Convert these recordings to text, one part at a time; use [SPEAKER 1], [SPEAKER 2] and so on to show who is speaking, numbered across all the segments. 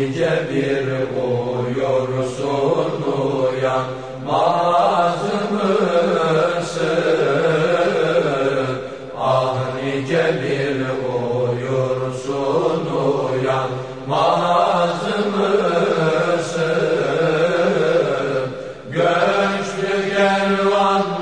[SPEAKER 1] nice bir uyursun uyanmaz mısın? Ah nice bir uyursun uyanmaz mısın? Göçlü kervan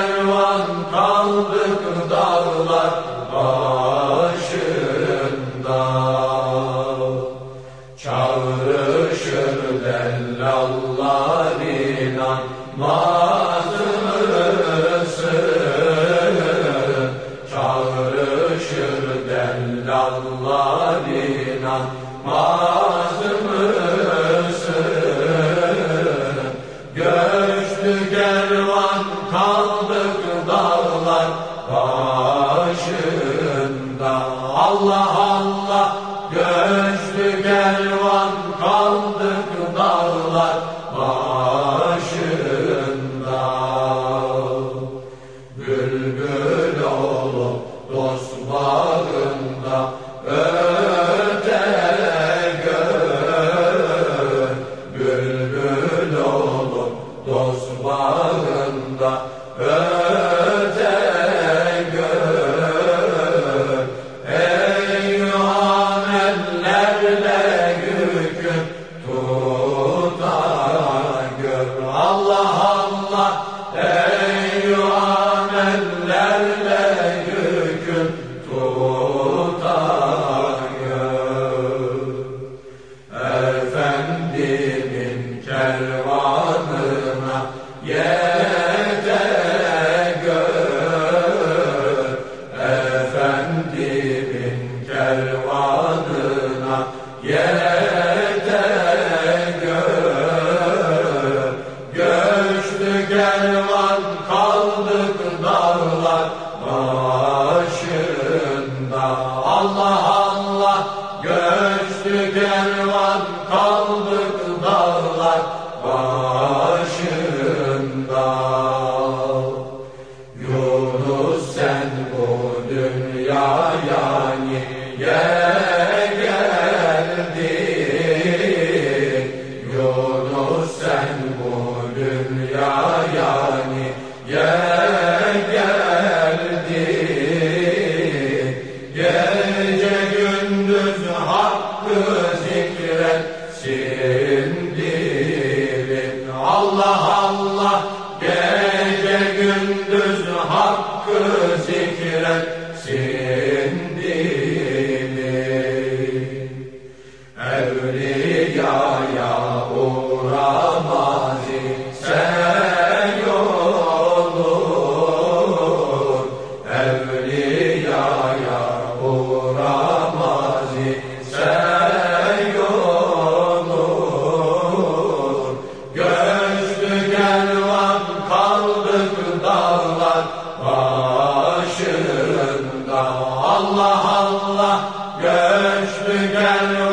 [SPEAKER 1] kervan kaldık dağlar başında Çağrışır dellallar inanmaz mısın? Çağrışır dellallar inanmaz başında. Allah Allah. Göçlü kervan kaldık dağlar başında. Bülbül olup dost bağında öte dağlar başında Allah Allah göçlü kervan kaldık dağlar başında Yunus sen bu dünyaya niye geldin? Yunus sen bu dünyaya niye Allah göçlü kaldık